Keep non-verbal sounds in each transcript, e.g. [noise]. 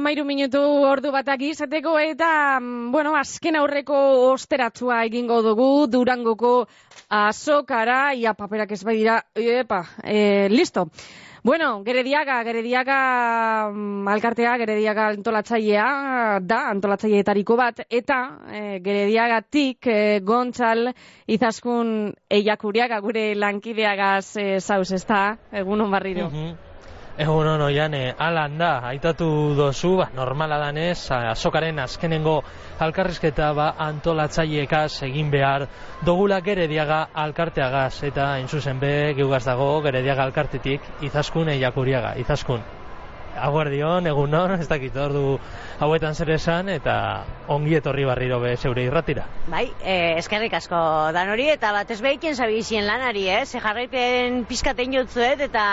Amairu minutu ordu batak izateko eta, mm, bueno, azken aurreko osteratzua egingo dugu, durangoko azokara, ia paperak ez bai dira, epa, e, listo. Bueno, Gerediaga, Gerediaga mm, alkartea, Gerediaga antolatzailea da, antolatzaileetariko bat, eta e, Gerediagatik e, Gontzal izaskun eiakuriaga gure lankideagaz e, zauz, ez da, egunon barriro. Mhm. Egun hon oian, e, alan da, aitatu dozu, ba, normala danez, azokaren azkenengo alkarrizketa ba, antolatzaiekaz egin behar dogula gerediaga alkarteagaz, eta entzuzen be, geugaz dago, gerediaga alkartetik, izaskun eiakuriaga, izaskun. Aguardion, egun non, ez dakit ordu hauetan zer esan, eta ongi etorri barriro be zeure irratira. Bai, eh, eskerrik asko dan hori, eta bat ez behiken zabizien lanari, eh? Ze jarraiten pizkaten jotzuet, eta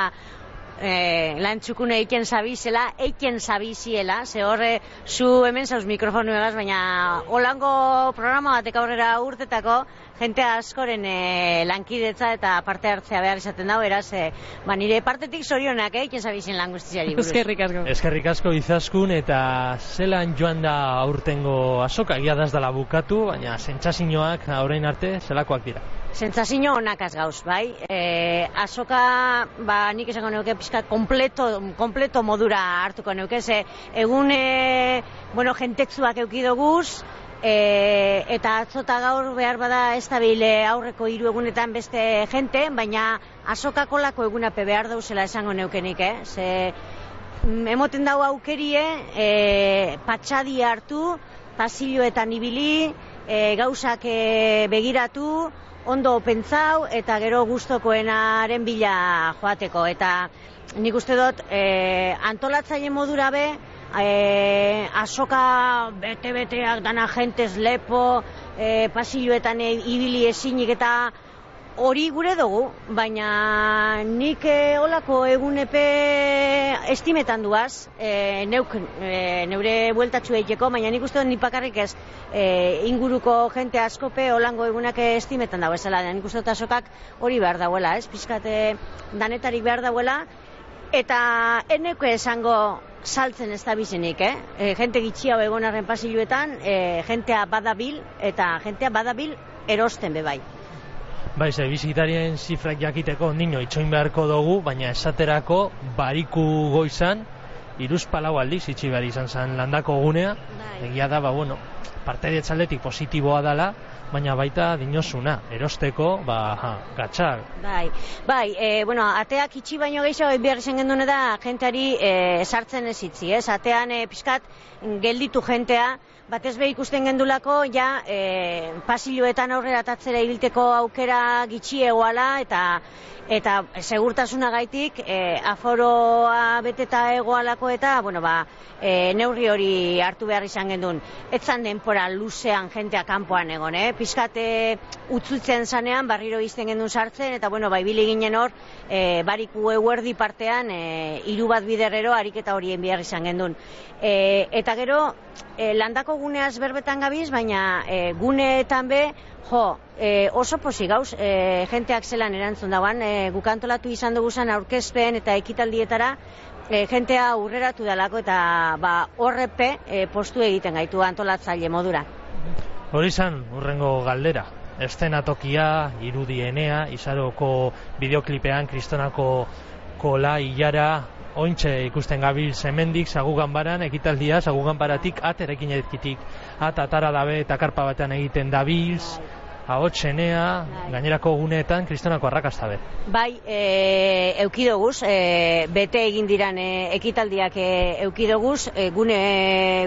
e, lan txukune eiken zabizela, eiken zabiziela, ze horre zu hemen zauz mikrofonu egaz, baina holango programa batek aurrera urtetako, jente askoren e, lankidetza eta parte hartzea behar izaten dago, eraz, e, ba, nire partetik zorionak, eh, eiken zabizien lan guztiari buruz. Eskerrik asko. Eskerrik asko izaskun, eta zelan joan da aurtengo azoka, egia dala bukatu, baina sentsazioak orain arte zelakoak dira. Sentsazio onak az gauz, bai. E, azoka, ba, nik esango neuke pixkat kompleto, kompleto modura hartuko neuke, ze egun, e, bueno, jentetzuak eukidoguz, e, eta atzota gaur behar bada ez aurreko hiru egunetan beste jente, baina azokako lako egunape behar dauzela esango neukenik, eh? Ze, mm, emoten dago aukerie, e, patxadi hartu, pasilloetan ibili, e, gauzak e, begiratu, ondo pentsau eta gero gustokoenaren bila joateko. Eta nik uste dut e, antolatzaile modura be e, asoka bete-beteak dana jentez lepo e, pasilloetan ibili ezinik eta hori gure dugu, baina nik e, olako egunepe estimetan duaz, e, neuk, e, neure bueltatxu egiteko, baina nik uste dut nipakarrik ez e, inguruko jente askope olango egunak estimetan dago ezela, nik uste dut asokak hori behar dauela, ez, pizkate danetarik behar dauela, eta eneko esango saltzen ez da bizenik, eh? E, jente gitxia egonarren pasiluetan, e, jentea badabil, eta jentea badabil erosten bebai. Bai, ze bizitarien zifrak jakiteko nino itxoin beharko dugu, baina esaterako bariku goizan, iruz palau aldiz itxi behar izan zen landako gunea, bai. egia da, ba, bueno, parte dietxaldetik positiboa dela, baina baita dinosuna, erosteko, ba, ha, gatxak. Bai, bai, e, bueno, ateak itxi baino gehiago behar izan gendune da, jenteari e, sartzen ez itzi, ez? Atean e, pixkat gelditu jentea, batez be ikusten gendulako ja e, pasiloetan aurrera tatzera ibilteko aukera gitxiegoala eta eta segurtasuna gaitik e, aforoa beteta egoalako eta bueno ba e, neurri hori hartu behar izan gendun. Etzan denpora luzean jentea kanpoan egon eh? Pizkate utzutzen sanean barriro izten gendun sartzen eta bueno ba ibili ginen hor e, bariku eguerdi partean e, hiru bat biderrero ariketa horien behar izan gendun. E, eta gero e, landako guneaz berbetan gabiz, baina e, guneetan be, jo, e, oso posi gauz, e, jenteak zelan erantzun dagoan, e, gukantolatu izan dugu zen aurkezpen eta ekitaldietara, e, jentea aurreratu dalako eta ba, horrepe e, postu egiten gaitu antolatzaile modura. Hori zan, urrengo galdera, estenatokia, irudienea, izaroko bideoklipean, kristonako kola, ilara, ointxe ikusten gabil zemendik, zagugan baran, ekitaldia, zagugan baratik, aterekin edkitik, at atara dabe eta karpa batean egiten dabilz, ahotsenea, bai. gainerako guneetan, kristonako arrakasta be. Bai, e, eukidoguz, e, bete egin diran e, ekitaldiak e, eukidoguz, e, gune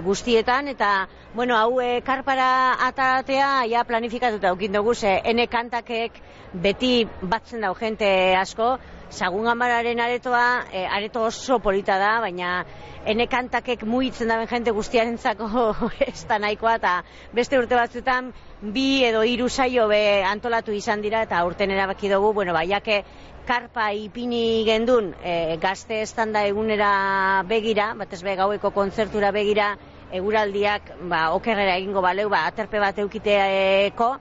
guztietan, eta, bueno, hau e, karpara atatea, ja planifikatuta eukidoguz, e, ene kantakek beti batzen dau jente asko, Sagun gamararen aretoa, e, areto oso polita da, baina ene kantakek muitzen daben jente guztiarentzako [laughs] ez da nahikoa, eta beste urte batzuetan bi edo hiru saio be antolatu izan dira, eta urten erabaki dugu, bueno, baiake karpa ipini gendun e, gazte estanda egunera begira, batez be gaueko kontzertura begira, eguraldiak ba, okerrera egingo baleu, ba, aterpe bat eukiteeko,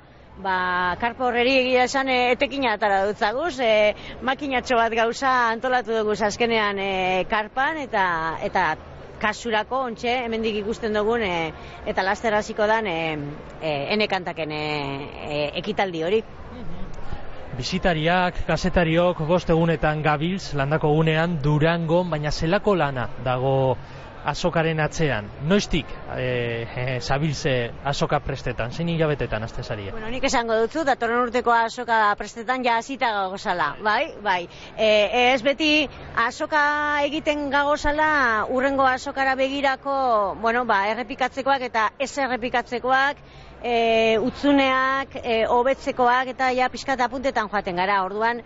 ba, karpo horreri egia esan e, etekina atara dutzaguz, e, makinatxo bat gauza antolatu dugu azkenean e, karpan, eta, eta kasurako, ontxe, hemendik ikusten dugun, e, eta laster hasiko dan, e, e, enekantaken e, e, ekitaldi hori. Bisitariak, kasetariok, bost egunetan gabiltz, landako gunean, Durango, baina zelako lana dago azokaren atzean. Noiztik e, e, zabiltze azoka prestetan, zein hilabetetan azte zaria? Bueno, nik esango dutzu, datorren urteko azoka prestetan ja azita gagozala, bai? Bai. E, ez beti azoka egiten gagozala urrengo azokara begirako, bueno, ba, errepikatzekoak eta ez errepikatzekoak, e, utzuneak, e, hobetzekoak eta ja pixkat apuntetan joaten gara. Orduan,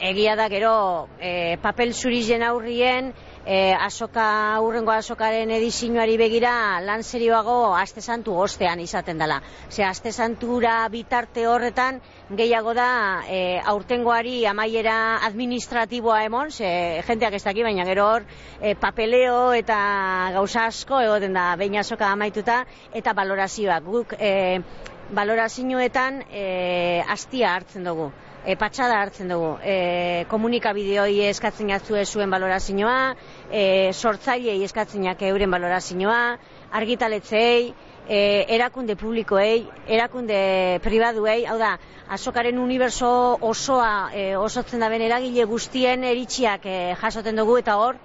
egia da gero e, papel zurizen aurrien, e, asoka, urrengo asokaren edizioari begira lan serioago aste santu ostean izaten dela. Ze aste santura bitarte horretan gehiago da e, aurtengoari amaiera administratiboa emon, ze jenteak ez daki, baina gero hor e, papeleo eta gauza asko egoten da behin asoka amaituta eta valorazioak. Guk e, valorazioetan e, astia hartzen dugu e, patxada hartzen dugu. E, komunikabideoi eskatzen jatzue zuen balorazioa, e, sortzailei eskatzeinak euren balorazioa, argitaletzei, e, erakunde publikoei, erakunde pribaduei, hau da, azokaren uniberso osoa e, osotzen da ben eragile guztien eritxiak e, jasoten dugu. Eta hor,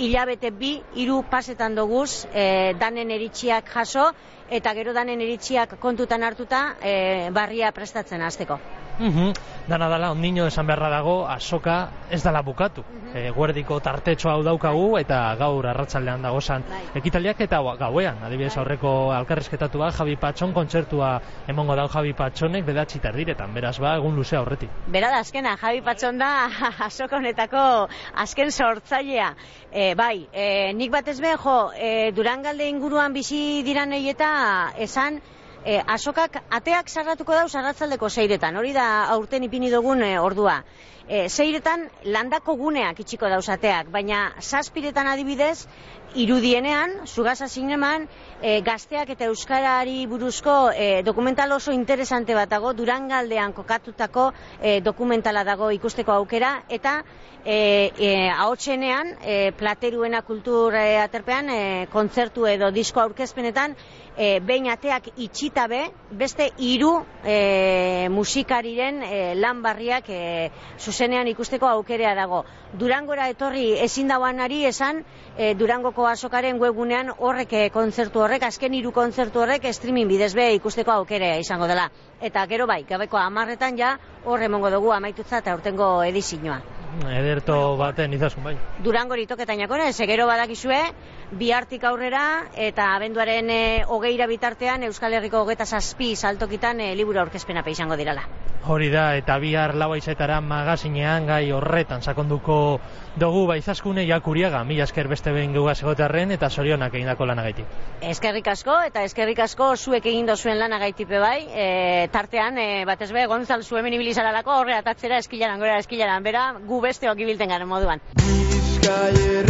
hilabete bi, hiru pasetan doguz, e, danen eritxiak jaso, eta gero danen eritxiak kontutan hartuta, e, barria prestatzen hasteko. Mm Dana dala, ondino esan beharra dago, asoka ez dala bukatu. Mm -hmm. guerdiko tartetxo hau daukagu eta gaur arratsaldean dago zan bai. ekitaliak eta gauean. Adibidez bai. aurreko alkarrizketatu ba, Javi Patxon kontzertua emongo dau Javi Patxonek bedatzi tardiretan. Beraz ba, egun luze aurreti. Bera da, azkena, Javi Patxon da [laughs] asoka honetako azken sortzailea. E, bai, e, nik batez behin, jo, e, Durangalde inguruan bizi diran eta esan, e, asokak ateak sarratuko dau sarratzaldeko zeiretan, hori da aurten ipini dugun e, ordua. E, zeiretan landako guneak itxiko dausateak, baina zazpiretan adibidez, irudienean, zugasa zineman, e, gazteak eta euskarari buruzko e, dokumental oso interesante bat dago, durangaldean kokatutako e, dokumentala dago ikusteko aukera, eta e, e, haotxenean, e, plateruena kultur e, aterpean, e, kontzertu edo disko aurkezpenetan, e, behin ateak itxitabe, beste hiru e, musikariren e, lan barriak e, zuzenean ikusteko aukerea dago. Durangora etorri ezin dauanari esan, e, Durangoko azokaren webgunean horrek kontzertu horrek, azken hiru kontzertu horrek streaming bidez be ikusteko aukerea izango dela. Eta gero bai, gabeko amarretan ja horre mongo dugu amaitutza eta urtengo edizioa. Ederto baten izasun bai. Durango litoketainako, ez gero badakizue, bihartik aurrera eta abenduaren e, hogeira bitartean Euskal Herriko hogeta zazpi saltokitan e, liburu aurkezpena izango dirala. Hori da, eta bihar lau aizetara magazinean gai horretan sakonduko dugu baizaskune jakuriaga, mila esker beste behin gugaz egotearren eta sorionak egin dako lanagaiti. Eskerrik asko, eta eskerrik asko zuek egin dozuen lanagaitipe bai, e, tartean, e, batez be, gontzal zu hemen ibilizaralako horre atatzera eskilaran, gora eskilaran, bera, gu beste ibilten garen moduan. Bizkai